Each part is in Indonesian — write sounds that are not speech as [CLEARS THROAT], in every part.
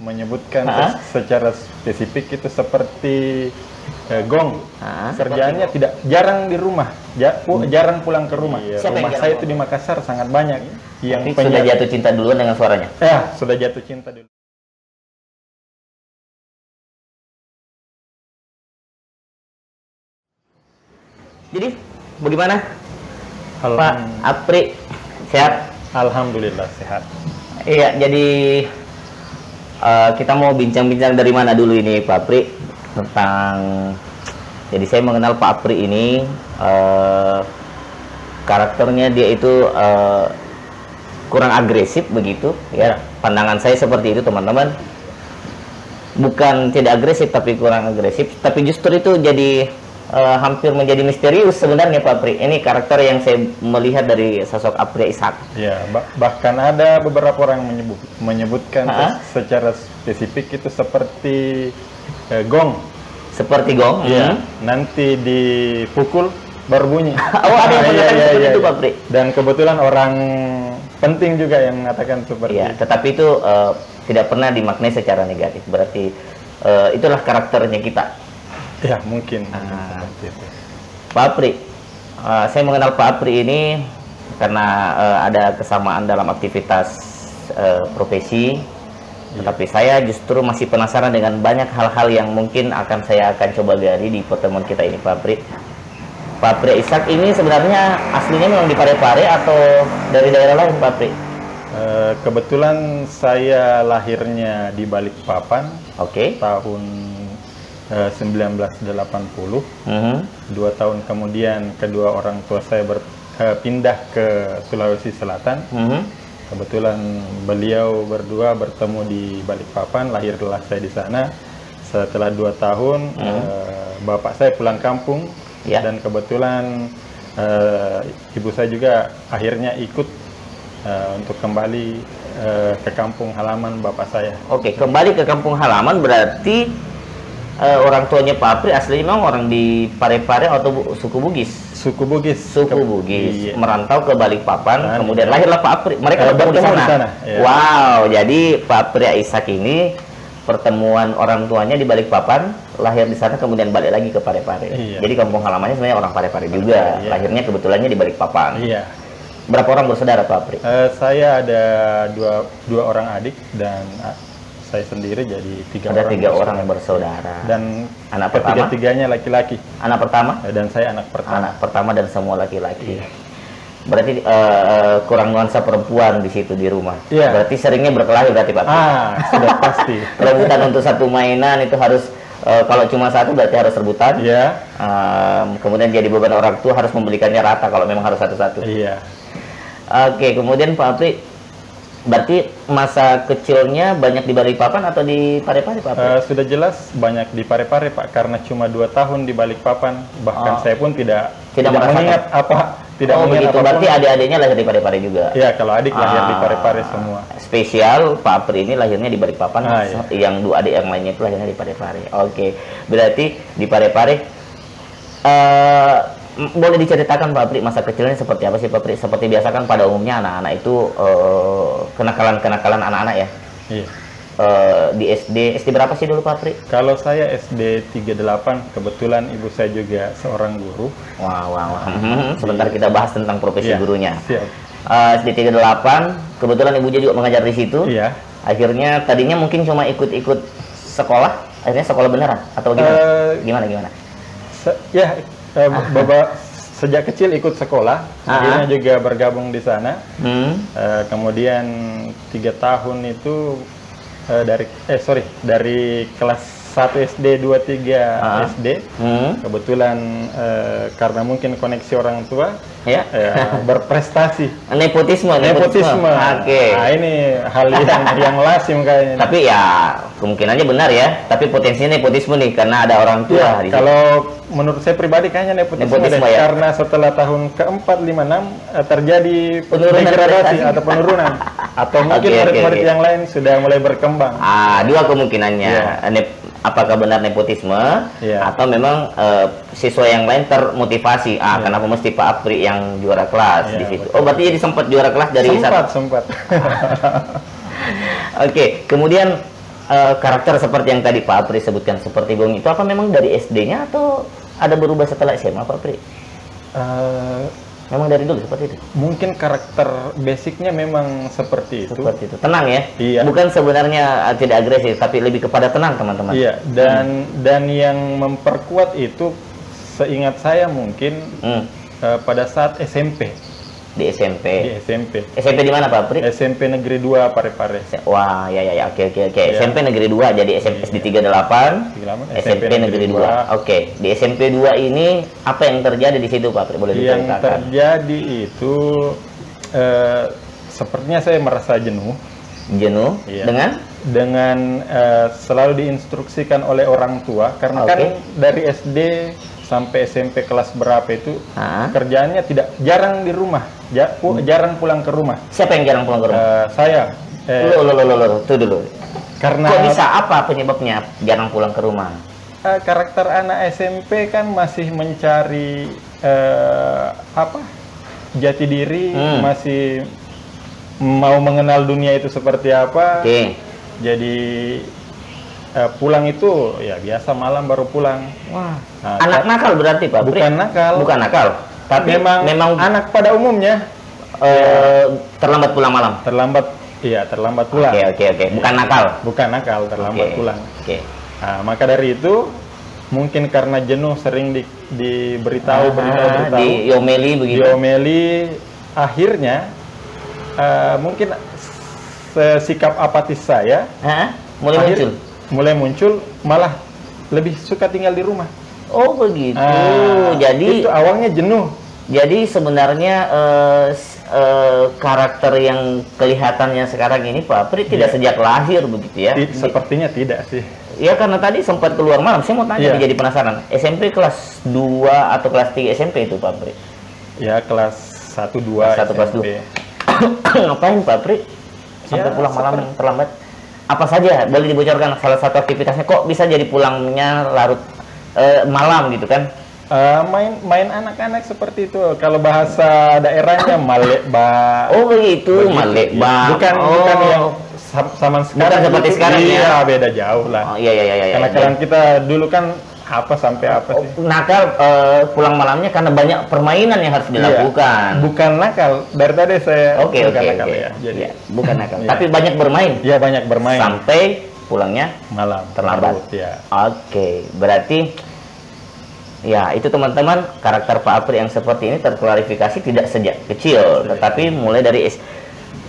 menyebutkan Ha? secara spesifik itu seperti eh, gong. Ha? Kerjaannya tidak jarang di rumah, ja- pu- jarang pulang ke rumah. Siapa yang rumah saya itu di Makassar sangat banyak yang Tapi sudah jatuh cinta duluan dengan suaranya. Ya, sudah jatuh cinta dulu. Jadi bagaimana Pak Apri sehat? Alhamdulillah sehat. Iya, jadi eh, kita mau bincang-bincang dari mana dulu ini Pak Apri tentang jadi saya mengenal Pak Apri ini eh, karakternya dia itu eh, kurang agresif begitu ya. Ya. Pandangan saya seperti itu teman-teman. Bukan tidak agresif tapi kurang agresif, tapi justru itu jadi eh, hampir menjadi misterius sebenarnya Pak Apri. Ini karakter yang saya melihat dari sosok Apri Ishak. Ya, ba- bahkan ada beberapa orang menyebut menyebutkan Ha? secara spesifik itu seperti eh, gong. Seperti gong. Iya, hmm. nanti dipukul baru bunyi. [LAUGHS] Oh, ada yang Ah, mengatakan seperti itu, Pak Pri. Dan kebetulan orang penting juga yang mengatakan seperti Iya, itu. tetapi itu eh, tidak pernah dimaknai secara negatif. Berarti eh, itulah karakternya kita. Ya, mungkin, mungkin Ah. Pak Apri, eh, saya mengenal Pak Apri ini karena eh, ada kesamaan dalam aktivitas eh, profesi. Tetapi saya justru masih penasaran dengan banyak hal-hal yang mungkin akan saya akan coba gali di pertemuan kita ini, Pak Apri. Pak Apri Ishak ini sebenarnya aslinya memang di Parepare atau dari daerah lain, Pak Apri? Eh, kebetulan saya lahirnya di Balikpapan Oke. tahun eh, 1980. Mhm. Dua tahun kemudian kedua orang tua saya berpindah ke Sulawesi Selatan. Mhm. Kebetulan beliau berdua bertemu di Balikpapan, lahirlah saya di sana. Setelah dua tahun, eh, bapak saya pulang kampung Ya. dan kebetulan eh, ibu saya juga akhirnya ikut eh, untuk kembali eh, ke kampung halaman bapak saya. Oke, kembali ke kampung halaman berarti eh, orang tuanya Pak Apri aslinya memang orang di Parepare atau Bu- suku Bugis. Suku Bugis. Suku Ke- Bugis Iya. merantau ke Balikpapan, Nah, kemudian iya. lahirlah Pak Apri. Mereka Eh, bertemu di sana. di sana, iya. Wow, jadi Pak Apri Ishak ini pertemuan orang tuanya di Balikpapan, lahir di sana kemudian balik lagi ke Parepare. Iya. Jadi kampung halamannya sebenarnya orang Parepare juga. Iya. Lahirnya kebetulannya di Balikpapan. Iya. Berapa orang bersaudara Pak Apri? Eh, saya ada dua, dua orang adik dan saya sendiri jadi tiga Ada orang. tiga orang yang bersaudara. Dan Anak pertama? ketiga-tiganya laki-laki. Anak pertama? Eh, Dan saya anak pertama. anak pertama dan semua laki-laki. Berarti eh, eh, kurang nuansa perempuan di situ di rumah. Iya. Berarti seringnya berkelahi berarti Pak. Ah, sudah pasti. [LAUGHS] Rebutan untuk satu mainan itu harus eh, kalau cuma satu berarti harus rebutan. Iya. Em, kemudian jadi beban orang tua harus membelikannya rata kalau memang harus satu-satu. Iya. Oke, kemudian Pak Apri berarti masa kecilnya banyak di Balikpapan atau di Parepare Pak Apri? Eh, sudah jelas banyak di Parepare Pak karena cuma dua tahun di Balikpapan bahkan Oh. saya pun tidak Tidak merasakan. mengingat apa tidak oh mengingat begitu, apa pun. berarti adik-adiknya lahir di Parepare juga. Ya kalau adik lahir di Ah, Parepare semua. Spesial Pak Apri ini lahirnya di Balikpapan, Ah, iya. yang dua adik yang lainnya itu lahirnya di Parepare. Oke, berarti di Parepare eh m- boleh diceritakan Pak Apri masa kecilnya seperti apa sih Pak Apri? Seperti biasa kan pada umumnya anak-anak itu eh, kenakalan-kenakalan anak-anak ya. Iya. Eh, di SD, SD berapa sih dulu Pak Apri? Kalau saya SD 38 kebetulan ibu saya juga seorang guru. Wah, wah, wah. Hmm, Sebentar kita bahas tentang profesi Iya, gurunya. Siap. Eh, SD 38, kebetulan ibunya juga mengajar di situ. Iya. Akhirnya tadinya mungkin cuma ikut-ikut sekolah, akhirnya sekolah beneran atau gimana? Eh, gimana gimana? Se- ya, eh, Bapak sejak kecil ikut sekolah, Ah. akhirnya juga bergabung di sana. Hmm. Eh, kemudian tiga tahun itu eh, dari eh sorry dari kelas 1 SD 2 3 Ah. SD Hmm. kebetulan eh, karena mungkin koneksi orang tua Ya. eh, berprestasi Nepotisme, nepotisme. Oke. Nah, ini hal yang [LAUGHS] yang lazim kayaknya. Tapi ya kemungkinannya benar ya. Tapi potensinya nepotisme nih karena ada orang tua Ya, kalau menurut saya pribadi kayaknya nepotisme, Nepotisme deh. ya? karena setelah tahun keempat lima enam eh, terjadi Penurunan degradasi atau penurunan [LAUGHS] atau mungkin Oke, oke, murid-murid oke. yang lain sudah mulai berkembang. Ah, dua kemungkinannya. Iya. Nep- apakah benar nepotisme Iya. atau memang eh, siswa yang lain termotivasi? Ah, Iya. kenapa mesti Pak Apri yang juara kelas Iya, di situ? betul. Oh, berarti jadi sempat juara kelas dari sempat satu- sempat. [LAUGHS] Oke, kemudian eh, karakter seperti yang tadi Pak Apri sebutkan seperti Gong itu apa memang dari SD-nya atau ada berubah setelah SMA Pak Apri? Eh, Memang dari dulu seperti itu. mungkin karakter basicnya memang seperti itu. Seperti itu. Tenang ya. Iya. Bukan sebenarnya eh, tidak agresif, tapi lebih kepada tenang teman-teman. Iya, dan dan yang memperkuat itu seingat saya mungkin Hmm, eh, pada saat SMP. di SMP. Di SMP. SMP di mana Pak Apri? SMP Negeri 2 Parepare. Wah, ya ya ya, oke oke oke. Iya. SMP Negeri 2 jadi SMP SD 38, Lama, SMP Negeri 2. Oke, di SMP 2 ini apa yang terjadi di situ Pak? Apri? Boleh Yang diceritakan? terjadi itu eh, sepertinya saya merasa jenuh Jenuh Iya. dengan dengan eh, selalu diinstruksikan oleh orang tua karena Oke. kan dari SD sampai SMP kelas berapa itu Hah? kerjaannya tidak jarang di rumah, ja- pu- Hmm. jarang pulang ke rumah. Siapa yang jarang pulang ke rumah? Eh, saya eh, Loh, loh, loh, loh, loh, tuh dulu. karena Kok bisa apa penyebabnya jarang pulang ke rumah? eh, karakter anak SMP kan masih mencari eh, apa jati diri, Hmm. masih mau mengenal dunia itu seperti apa. Oke. Jadi eh, pulang itu ya biasa malam baru pulang. Wah, Nah, anak nakal berarti Pak? Pri? bukan nakal. Bukan nakal. Tapi memang memang anak pada umumnya eh, terlambat pulang malam. terlambat iya terlambat pulang. Oke, oke, oke. Bukan nakal. Bukan nakal, terlambat Oke. pulang. Oke. Nah, maka dari itu mungkin karena jenuh sering di, diberitahu beritahu Ah, beritahu di Yomeli begitu. diomeli akhirnya eh, mungkin sikap apatis saya Hah? Mulai akhir- muncul. Mulai muncul malah lebih suka tinggal di rumah. Oh begitu. Ah, jadi itu awalnya jenuh. jadi sebenarnya s- eh, karakter yang kelihatannya sekarang ini Pak Pri tidak Iya. sejak lahir begitu ya. Ti- Sepertinya tidak sih. Ya karena tadi sempat keluar malam. Saya mau tanya nih, jadi penasaran. SMP kelas 2 atau kelas 3 SMP itu Pak Pri? Ya kelas 1 2 Kelas satu, kelas dua. [COUGHS] Ngapain Pak Pri? Sampai Ya, pulang malam seperti- terlambat. Apa saja? Boleh dibocorkan salah satu aktivitasnya kok bisa jadi pulangnya larut eh, malam gitu kan? Eh, main main anak-anak seperti itu. Kalau bahasa daerahnya malekba. Oh begitu, Begitu, Malek iya. Bang. Bukan oh. bukan yang sam- zaman sekarang. seperti gitu. sekarang ya? Iya, beda jauh lah. Oh iya iya iya. iya. Karena kalian kita dulu kan apa sampai apa sih? nakal eh, pulang malamnya karena banyak permainan yang harus dilakukan. Iya. Bukan nakal. Dari tadi saya Oke bukan oke nakal oke. ya. Jadi Iya, bukan nakal. Iya. Tapi banyak bermain ya banyak bermain sampai pulangnya malam terlambat. larut, ya. Oke, berarti ya itu teman-teman karakter Pak Apri yang seperti ini terklarifikasi tidak sejak kecil, tetapi mulai dari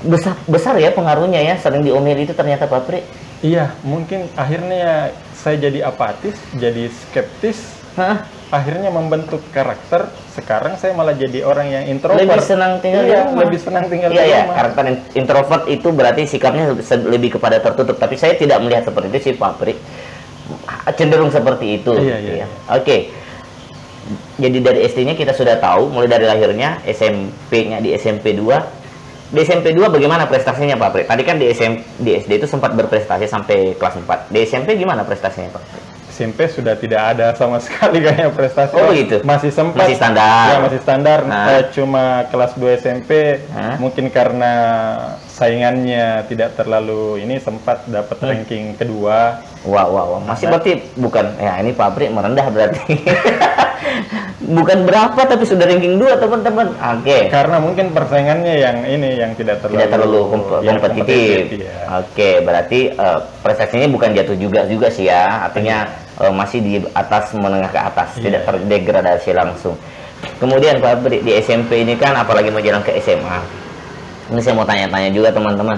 besar besar ya pengaruhnya ya sering diomeli itu ternyata Pak Apri. Iya, mungkin akhirnya saya jadi apatis, jadi skeptis, Hah? akhirnya membentuk karakter. Sekarang saya malah jadi orang yang introvert. Lebih senang tinggal di Iya, rumah. lebih senang tinggal Iya di ya, rumah. karakter in- introvert itu berarti sikapnya lebih kepada tertutup. Tapi saya tidak melihat seperti itu sih Pak Apri. Cenderung seperti itu. Iya, iya, Ya. Oke. Jadi dari SD-nya kita sudah tahu, mulai dari lahirnya, SMP-nya di SMP 2. Di SMP 2 bagaimana prestasinya Pak Apri? Tadi kan di SM, di SD itu sempat berprestasi sampai kelas 4. Di SMP gimana prestasinya Pak? SMP sudah tidak ada sama sekali kayaknya prestasi. Oh, begitu? Masih sempat. Masih standar. Ya, masih standar. Nah. Eh, cuma kelas 2 SMP Hah? mungkin karena saingannya tidak terlalu ini sempat dapat Hmm. ranking kedua. Wah, wah, wah. Masih Nah. berarti bukan ya ini pabrik merendah berarti. [LAUGHS] bukan berapa tapi sudah ranking 2 teman-teman. Oke. Karena mungkin persaingannya yang ini yang tidak terlalu Tidak terlalu komp- ya, kompetitif. ya. Oke, berarti eh, prestasinya bukan jatuh juga juga sih ya. Artinya eh, masih di atas menengah ke atas, Iya. tidak terdegradasi langsung. Kemudian Pak Bri, di SMP ini kan apalagi mau jalan ke SMA. Ini saya mau tanya-tanya juga teman-teman.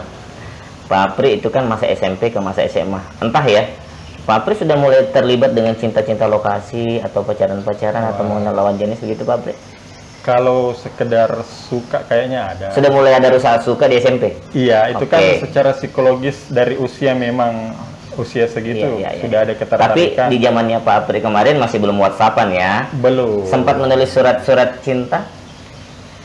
Pak Pri itu kan masa SMP ke masa SMA. Entah ya, Pak Pri sudah mulai terlibat dengan cinta-cinta lokasi atau pacaran-pacaran atau mengenal lawan jenis begitu Pak Pri? Kalau sekedar suka kayaknya ada. Sudah mulai ada rasa suka di SMP? Iya, itu kan Oke. secara psikologis dari usia memang usia segitu Iya, iya, iya. sudah ada Tapi ketertarikan. di zamannya Pak Pri kemarin masih belum WhatsAppan ya. belum. Sempat menulis surat-surat cinta?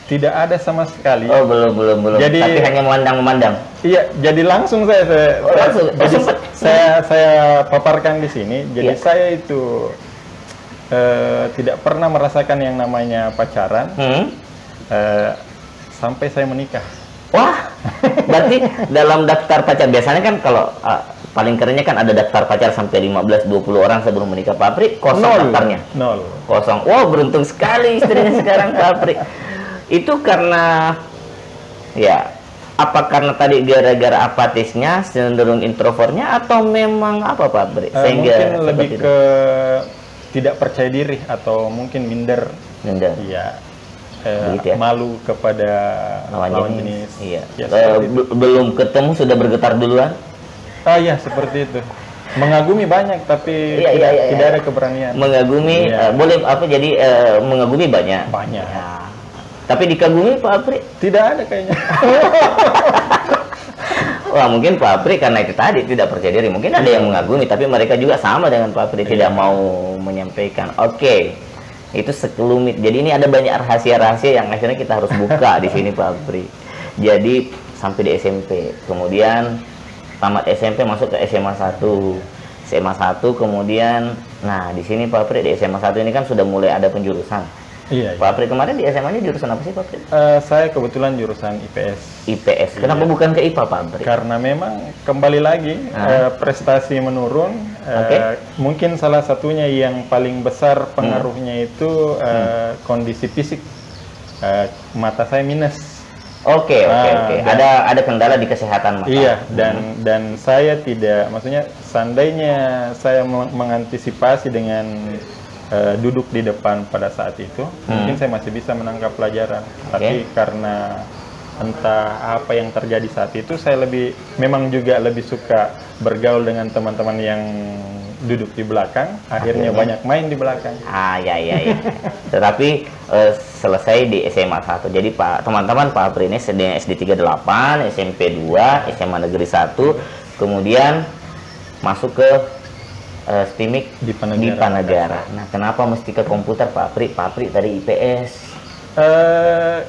Tidak ada sama sekali. Oh, belum, belum, belum. Jadi- Tapi hanya memandang-memandang. Iya, jadi langsung saya saya, Oh, saya- langsung. Oh, jadi saya saya paparkan di sini. Jadi Iya. saya itu eh, tidak pernah merasakan yang namanya pacaran Hmm? eh, sampai saya menikah. Wah, berarti dalam daftar pacar biasanya kan kalau uh, paling kerennya kan ada daftar pacar sampai 15-20 orang sebelum menikah Pak Apri kosong Nol. daftarnya Nol. kosong wow beruntung sekali istrinya sekarang Pak Apri itu karena ya apa karena tadi gara-gara apatisnya cenderung introvertnya atau memang apa Pak Apri Eh, mungkin lebih itu? ke tidak percaya diri atau mungkin minder. Minder. Iya. Eh, Begitu ya? malu kepada lawan, lawan, jenis. jenis. Iya. Ya, Eh, belum ketemu sudah bergetar duluan. Ah iya seperti itu. Mengagumi banyak tapi Iya, tidak, iya, iya, tidak iya. ada keberanian. Mengagumi Iya. eh, boleh apa jadi eh, mengagumi banyak. Banyak. Ya. Tapi dikagumi Pak Apri. Tidak ada kayaknya. [LAUGHS] Wah mungkin Pak Apri karena itu tadi tidak percaya diri. Mungkin ada yang mengagumi tapi mereka juga sama dengan Pak Apri tidak Iya. mau menyampaikan. Oke. Itu sekelumit. Jadi ini ada banyak rahasia-rahasia yang akhirnya kita harus buka di sini Pak Apri. Jadi sampai di SMP. Kemudian tamat SMP masuk ke SMA 1. SMA 1 kemudian nah di sini Pak Apri di SMA 1 ini kan sudah mulai ada penjurusan. Iya. iya. Pak Apri kemarin di SMA-nya jurusan apa sih Pak Apri? Eh, saya kebetulan jurusan IPS. IPS. Kenapa Iya. bukan ke IPA Pak Apri? Karena memang kembali lagi Ah. eh, prestasi menurun. Eh, Oke. Mungkin salah satunya yang paling besar pengaruhnya itu eh, Hmm. kondisi fisik. Eh, mata saya minus. Oke, oke, Ah, oke. Ada ada kendala di kesehatan mata. Iya, dan dan saya tidak, maksudnya seandainya saya me- mengantisipasi dengan eh, duduk di depan pada saat itu, mungkin saya masih bisa menangkap pelajaran. Tapi karena entah apa yang terjadi saat itu, saya lebih, memang juga lebih suka bergaul dengan teman-teman yang duduk di belakang. Akhirnya Akhirnya? banyak main di belakang. Ah, ya, ya, ya. [LAUGHS] Tetapi eh, selesai di SMA 1. Jadi Pak, teman-teman Pak Apri ini sedang SD 38, SMP 2, SMA Negeri 1, kemudian masuk ke eh, STIMIK Di Panegara. di Panegara. Nah, kenapa mesti ke komputer Pak Apri? Pak Apri tadi IPS. Eh,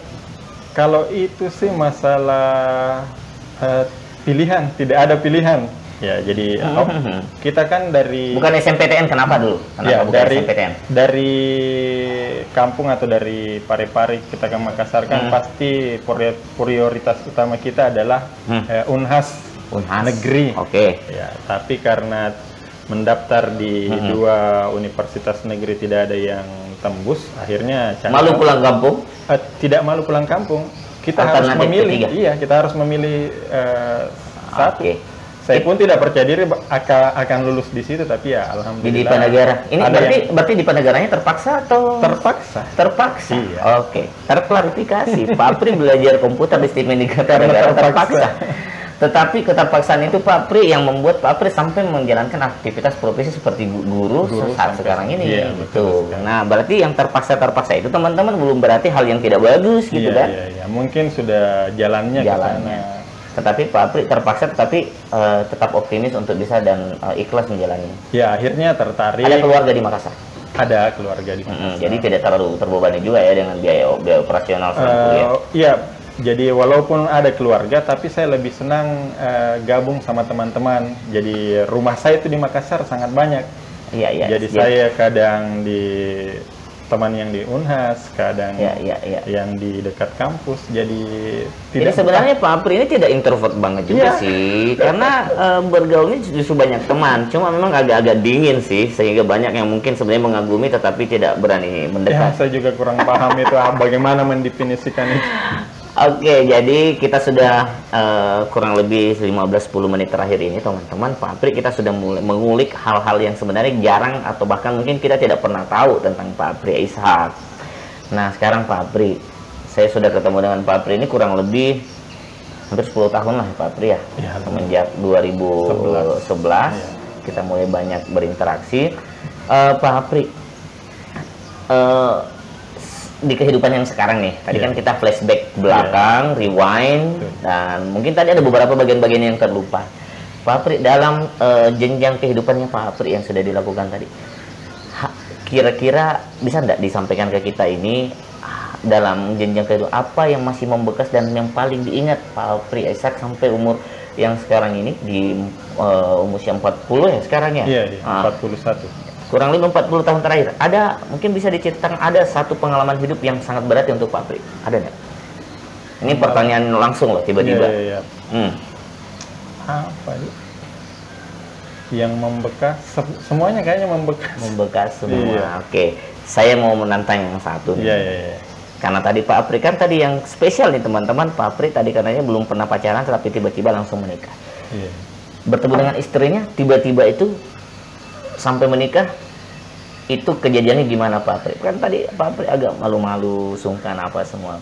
kalau itu sih masalah eh, pilihan, tidak ada pilihan. Ya, jadi oh, kita kan dari Bukan SMPTN kenapa dulu? Kenapa ya, bukan dari SMPTN? dari kampung atau dari Parepare kita ke Makassar kan Hmm. pasti prior- prioritas utama kita adalah Hmm. eh, Unhas Unhas. negeri. Oke. Ya, tapi karena mendaftar di Hmm. dua universitas negeri tidak ada yang tembus, akhirnya Malu pulang kampung? Eh, tidak malu pulang kampung. Kita harus Alternatif memilih. ketiga. Iya, kita harus memilih eh, satu. Oke. Saya pun tidak percaya diri akan akan lulus di situ, tapi ya alhamdulillah. di Panegara. Ini berarti yang berarti di Panegaranya terpaksa atau terpaksa. terpaksa? Iya. Oke, terklarifikasi. Pak Pri belajar komputer di STIMIK Karena Negara terpaksa. terpaksa. Tetapi keterpaksaan itu Pak Pri yang membuat Pak Pri sampai menjalankan aktivitas profesi seperti gu- guru, Guru saat sekarang ini iya, gitu. betul sekali. Nah, berarti yang terpaksa-terpaksa itu teman-teman belum berarti hal yang tidak bagus gitu Iya, kan? iya, iya. Mungkin sudah jalannya, ke Jalannya. sana. Tetapi Pak Pri terpaksa tetapi eh, tetap optimis untuk bisa dan eh, ikhlas menjalani. Ya, akhirnya tertarik. Ada keluarga di Makassar. Ada keluarga di Mm-mm, sana. jadi tidak terlalu terbebani juga ya dengan biaya biaya operasional selama Eh, kuliah. Iya, jadi walaupun ada keluarga, tapi saya lebih senang eh, gabung sama teman-teman. Jadi rumah saya itu di Makassar sangat banyak. Iya iya. Jadi saya kadang di teman yang di Unhas, kadang Iya iya iya. yang di dekat kampus. Jadi Jadi tidak sebenarnya Pak Apri ini tidak introvert banget juga Iya. sih, karena eh, bergaulnya justru banyak teman. Cuma memang agak-agak dingin sih, sehingga banyak yang mungkin sebenarnya mengagumi tetapi tidak berani ya, mendekat. saya juga kurang paham itu ah, bagaimana mendefinisikan [LAUGHS] itu. Oke, jadi kita sudah eh, kurang lebih 15-10 menit terakhir ini teman-teman Pak Apri kita sudah mulai mengulik hal-hal yang sebenarnya jarang atau bahkan mungkin kita tidak pernah tahu tentang Pak Apri Ishak. Nah sekarang Pak Apri, saya sudah ketemu dengan Pak Apri ini kurang lebih hampir 10 tahun lah Pak Apri ya. Ya, Semenjak 2011 Iya. kita mulai banyak berinteraksi. Eh, Pak Apri, eh, di kehidupan yang sekarang nih, tadi Iya. kan kita flashback ke belakang, rewind, Betul. dan mungkin tadi ada beberapa bagian-bagian yang terlupa. Pak Apri, dalam eh, jenjang kehidupannya Pak Apri yang sudah dilakukan tadi, kira-kira bisa nggak disampaikan ke kita ini dalam jenjang kehidupan apa yang masih membekas dan yang paling diingat Pak Apri Ishak sampai umur yang sekarang ini di eh, umur usia 40 ya sekarang ya? Iya, iya, Ah, 41. Kurang lebih 40 tahun terakhir ada mungkin bisa diceritakan ada satu pengalaman hidup yang sangat berat ya untuk Pak Pri ada nggak ini pertanyaan langsung loh tiba-tiba Iya, iya, iya. Hmm. Apa ya? yang membekas se- semuanya kayaknya membekas. Membekas semua. Iya. Oke. Saya mau menantang yang satu nih. Iya iya iya. Karena tadi Pak Apri kan tadi yang spesial nih teman-teman. Pak Apri tadi katanya belum pernah pacaran tapi tiba-tiba langsung menikah. Iya. Bertemu dengan istrinya tiba-tiba itu sampai menikah itu kejadiannya gimana Pak Apri? Kan tadi Pak Apri agak malu-malu, sungkan apa semua.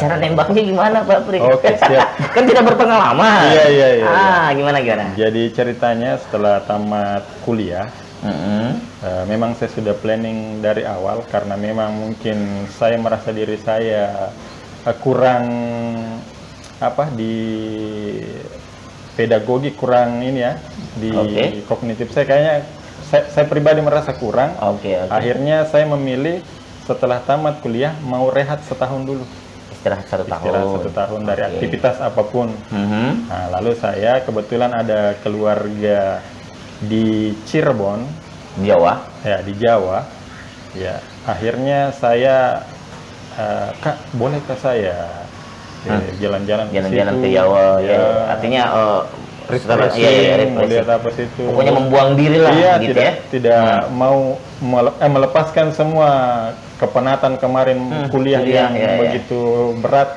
Cara nembaknya gimana Pak Apri? Ah. Oke, [LAUGHS] siap. kan tidak berpengalaman. Iya, iya, iya, Ah, gimana gimana? Jadi ceritanya setelah tamat kuliah, Mm-mm. eh, memang saya sudah planning dari awal karena memang mungkin saya merasa diri saya eh, kurang apa di pedagogi kurang ini ya di Oke. kognitif saya kayaknya saya, saya pribadi merasa kurang. Oke, oke. Akhirnya saya memilih setelah tamat kuliah mau rehat setahun dulu, Istirahat satu tahun. istirahat satu tahun dari Oke. aktivitas apa pun. Mhm. Nah, lalu saya kebetulan ada keluarga di Cirebon, Jawa. ya di Jawa. Ya, akhirnya saya eh, Kak, bolehkah saya jalan-jalan ke Jalan-jalan situ?" ke Jawa. Ya. Ya, Artinya setelah- refreshing, iya, iya, mau refreshing. lihat apa situ. Pokoknya membuang diri lah Iya, gitu tidak ya. tidak mau mele- eh, melepaskan semua kepenatan kemarin Hmm, kuliah, kuliah, yang ya, ya. begitu berat.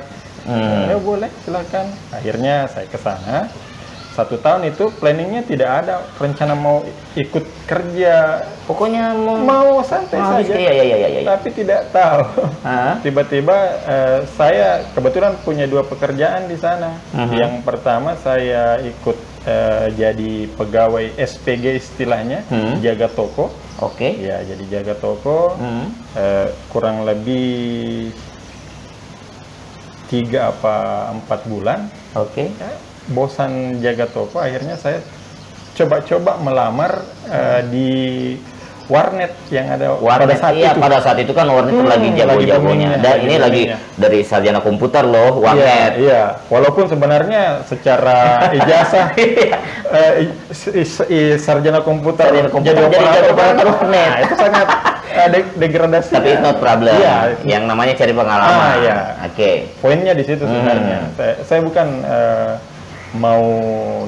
Hmm. Ya boleh, silakan. Akhirnya saya ke sana. Satu tahun itu planningnya tidak ada rencana mau ikut kerja, Pokoknya mau mau santai mau saja. Iya, iya, iya, iya, iya. Tapi tidak tahu. Tiba-tiba eh, saya kebetulan punya dua pekerjaan di sana. Mhm. Yang pertama saya ikut eh, jadi pegawai SPG istilahnya, Hmm. jaga toko. Oke. Ya, jadi jaga toko. Hmm. Eh, kurang lebih tiga apa empat bulan. Oke. Ya, bosan jaga toko, akhirnya saya coba-coba melamar eh, di warnet yang ada Warnet pada saat iya itu. pada saat itu kan warnet Hmm, lagi jago-jagonya. Dan ini lagi dari sarjana komputer loh Iya, warnet. iya. Walaupun sebenarnya secara [LAUGHS] ijazah eh, i- i- i- sarjana komputer, Sarjana komputer jadi jadi operator operator warnet. Nah, itu sangat eh, de- degradasi. Tapi it's not problem. Iya. Yang namanya cari pengalaman. Ah, iya. Oke. Poinnya di situ sebenarnya. Hmm. Saya, saya bukan eh, mau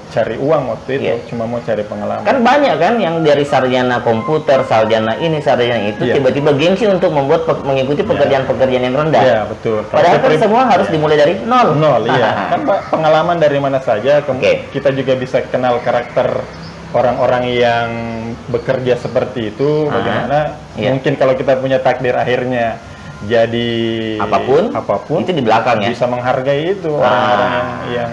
cari uang waktu itu, Iya. cuma mau cari pengalaman. Kan banyak kan yang dari sarjana komputer, sarjana ini, sarjana itu Iya. tiba-tiba gengsi untuk membuat pe- mengikuti pekerjaan-pekerjaan yang rendah. Iya, betul. Kalau Padahal kan semua harus iya. dimulai dari nol. Nol, iya. [LAUGHS] kan Pak, pengalaman dari mana saja, Oke. kita juga bisa kenal karakter orang-orang yang bekerja seperti itu, bagaimana iya. mungkin kalau kita punya takdir akhirnya jadi Apa pun, apa pun itu di belakang ya. bisa menghargai itu Ah. orang-orang yang, yang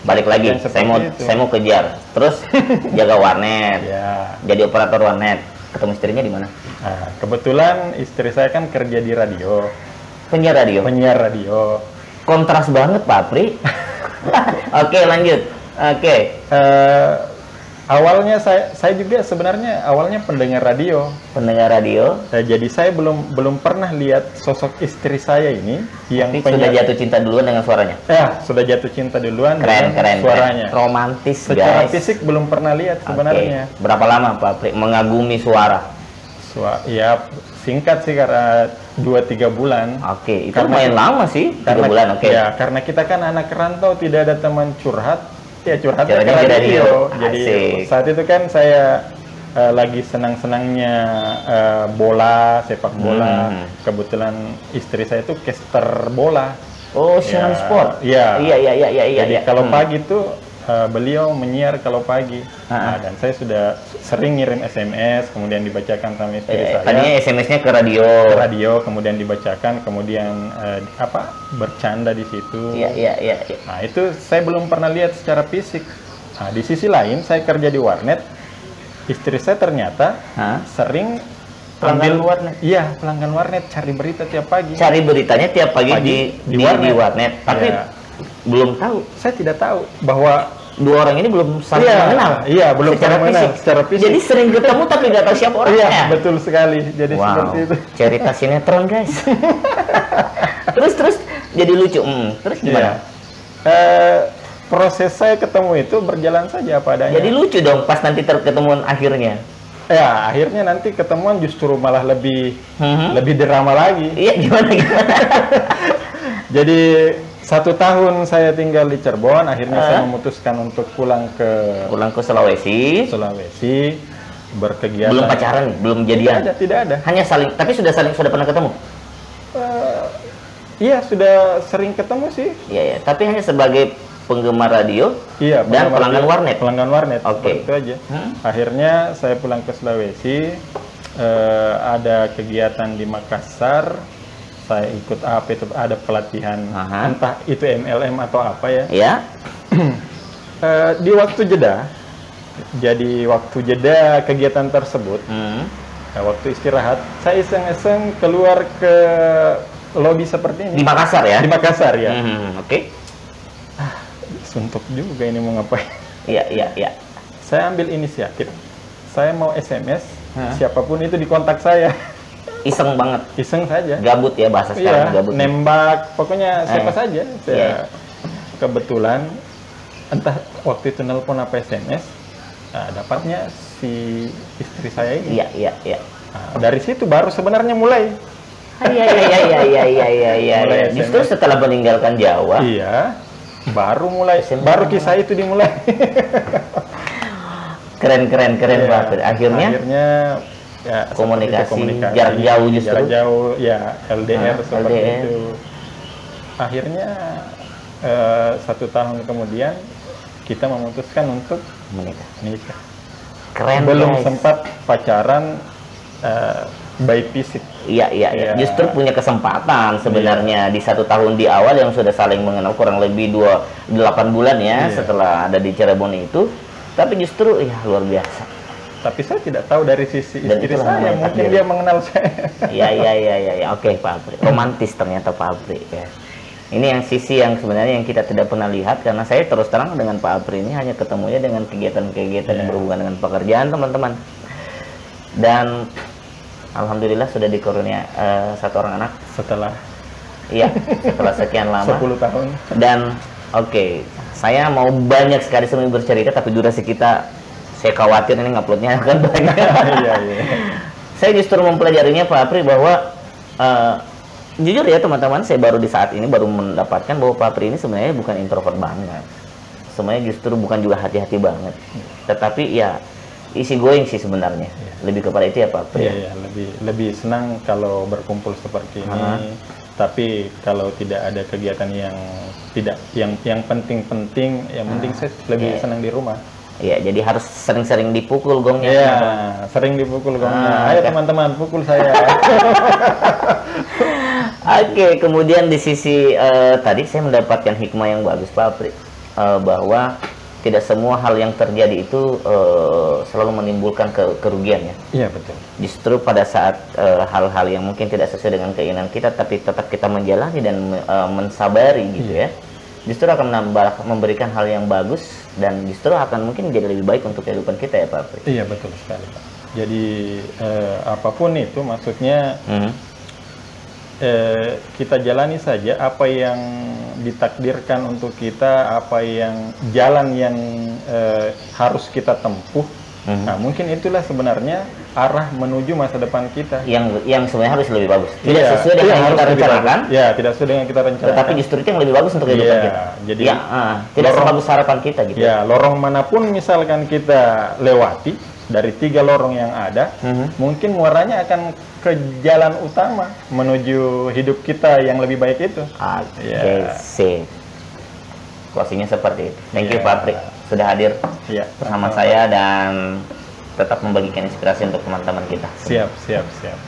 Balik lagi, saya mau itu. saya mau kejar. Terus [LAUGHS] jaga warnet, ya. jadi operator warnet. Ketemu istrinya di mana? Nah, kebetulan istri saya kan kerja di radio, Penyiar radio. penyiar radio. Kontras banget, Pak Pri. [LAUGHS] Oke, lanjut. Oke. Eh, awalnya saya saya juga sebenarnya awalnya pendengar radio. Pendengar radio. Nah, jadi saya belum belum pernah lihat sosok istri saya ini yang Tapi sudah jatuh cinta duluan dengan suaranya. Ya, sudah jatuh cinta duluan Keren, dengan keren, suaranya. keren. Romantis, Secara guys. fisik belum pernah lihat sebenarnya. Berapa lama, Pak Pri, mengagumi suara? Sua- ya singkat sih karena 2-3 bulan. Oke, itu Karena- lumayan lama sih, tiga bulan. Oke. Ya, karena kita kan anak rantau tidak ada teman curhat, ya curhat Curhatnya ke di radio. Jadi Asik. saat itu kan saya eh, lagi senang-senangnya eh, bola, sepak bola. Hmm. Kebetulan istri saya itu caster bola. Oh, siaran Ya, sport. iya. Iya, iya, iya, iya, iya. Jadi iya. kalau Hmm. pagi itu eh, beliau menyiar kalau pagi. Ah, ah. Nah, dan saya sudah sering ngirim SMS, kemudian dibacakan sama istri Eh, saya tadinya SMS-nya ke radio. ke radio, kemudian dibacakan, kemudian eh, apa bercanda di situ. Iya, iya, iya. iya. Nah itu saya belum pernah lihat secara fisik. Nah di sisi lain saya kerja di warnet, istri saya ternyata Hah? sering Pelanggan ambil- warnet? Iya pelanggan warnet cari berita tiap pagi. Cari beritanya tiap pagi, Pagi di, di di, warnet. di warnet. Tapi Iya. Belum tahu. Saya tidak tahu bahwa Dua orang ini belum saling Iya, mengenal. iya, belum secara saling mengenal, fisik. secara fisik. Jadi sering ketemu tapi nggak tahu siapa orangnya. iya betul sekali. Jadi wow, seperti itu. cerita sinetron guys. [LAUGHS] terus terus jadi lucu. Hmm, terus Iya. gimana? Eh, proses saya ketemu itu berjalan saja apa adanya. Jadi lucu dong pas nanti terketemuan akhirnya. ya akhirnya nanti ketemuan justru malah lebih Mhm. lebih drama lagi. Iya gimana gimana? [LAUGHS] Jadi Satu tahun saya tinggal di Cirebon, akhirnya saya Ah. memutuskan untuk pulang ke Pulang ke Sulawesi, Sulawesi, berkegiatan. belum pacaran, belum Tidak ada, jadian. tidak ada. Hanya saling, tapi sudah saling sudah pernah ketemu. Eh, Iya, sudah sering ketemu sih. Iya ya, tapi hanya sebagai penggemar radio Iya, dan pelanggan radio, warnet. Pelanggan warnet. Oke. seperti Itu aja. Hmm. Akhirnya saya pulang ke Sulawesi, eh, ada kegiatan di Makassar. Saya ikut apa itu ada pelatihan Aha. entah itu MLM atau apa ya. Ya, [CLEARS THROAT] Eh, di waktu jeda, jadi waktu jeda kegiatan tersebut, hmm. eh, waktu istirahat, saya iseng-iseng keluar ke lobi seperti di ini Makassar ya. di Makassar ya. Hmm, Oke, Suntuk juga ini mau ngapain. iya [LAUGHS] iya iya. Saya ambil inisiatif. Saya mau SMS, Hah? siapa pun itu di kontak saya. Iseng banget, Iseng saja. gabut ya bahasa sekarang Iya, gabut. nembak, pokoknya siapa Eh, saja. Saya iya. kebetulan entah waktu itu nelpon apa SMS, nah, dapatnya si istri saya ini. Iya iya iya. Nah, dari situ baru sebenarnya mulai. Ah, Iya iya iya iya iya iya iya iya. Iya. Justru setelah meninggalkan Jawa, Iya. Baru mulai, SMS. baru kisah itu dimulai. keren keren keren Iya. Pak. Akhirnya, akhirnya ya, itu, Komunikasi, jarak jauh justru. jarak jauh ya LDR Ah, seperti LDR. itu akhirnya eh, satu tahun kemudian kita memutuskan untuk menikah. menikah Keren belum guys. sempat pacaran eh, by fisik Iya, iya, iya. Iya. Justru punya kesempatan sebenarnya di satu tahun di awal yang sudah saling mengenal kurang lebih dua delapan bulan ya Iya. setelah ada di Cirebon itu. Tapi justru ya luar biasa. Tapi saya tidak tahu dari sisi Dan istri saya mungkin dia mengenal saya Iya, iya, iya, iya. Ya. Oke, Pak Apri. Romantis ternyata Pak Apri ya. Ini yang sisi yang sebenarnya yang kita tidak pernah lihat karena saya terus terang dengan Pak Apri ini hanya ketemunya dengan kegiatan-kegiatan yang Iya. berhubungan dengan pekerjaan teman-teman. Dan alhamdulillah sudah dikarunia eh, satu orang anak. setelah Iya, setelah sekian [LAUGHS] lama. 10 tahun Dan oke, saya mau banyak sekali sebenarnya bercerita tapi durasi kita saya khawatir ini nguploadnya akan banyak. [LAUGHS] iya iya saya justru mempelajarinya Pak Apri bahwa eh, jujur ya teman-teman, saya baru di saat ini baru mendapatkan bahwa Pak Apri ini sebenarnya bukan introvert banget. Sebenarnya justru bukan juga hati-hati banget. Tetapi ya isi going sih sebenarnya. Lebih kepada itu ya Pak Apri. Iya, iya, lebih lebih senang kalau berkumpul seperti ini. Aha. Tapi kalau tidak ada kegiatan yang tidak yang yang penting-penting, yang penting saya lebih Iya. senang di rumah. Iya, jadi harus sering-sering dipukul gongnya. Iya, sering dipukul gongnya. Ah, Ayo teman-teman, pukul saya. [LAUGHS] Oke, kemudian di sisi eh, tadi saya mendapatkan hikmah yang bagus Pak Apri Eh, bahwa tidak semua hal yang terjadi itu eh, selalu menimbulkan ke- kerugian ya. Iya, betul. Justru pada saat hal-hal yang mungkin tidak sesuai dengan keinginan kita, tapi tetap kita menjalani dan eh, mensabari gitu ya, justru akan menambah memberikan hal yang bagus dan justru akan mungkin menjadi lebih baik untuk kehidupan kita ya Pak Apri. Iya, betul sekali, Pak. Jadi eh, apa pun itu maksudnya Mhm. eh, kita jalani saja apa yang ditakdirkan untuk kita, apa yang jalan yang eh, harus kita tempuh. Mhm. Nah, mungkin itulah sebenarnya arah menuju masa depan kita. Yang yang sebenarnya harus lebih bagus. Tidak Iya, sesuai dengan iya, yang harus kita rencanakan. Ya, tidak sesuai dengan kita rencanakan. tetapi justru itu yang lebih bagus untuk kehidupan Iya, kita. jadi ya, ah, tidak lorong- sebagus harapan kita gitu. Ya, lorong mana pun misalkan kita lewati dari tiga lorong yang ada, Mhm. mungkin muaranya akan ke jalan utama menuju hidup kita yang lebih baik itu. Oke, Iya. sip. Closingnya seperti itu. Thank you Iya. Pak sudah hadir Iya, bersama saya dan tetap membagikan inspirasi untuk teman-teman kita. Siap, siap, siap.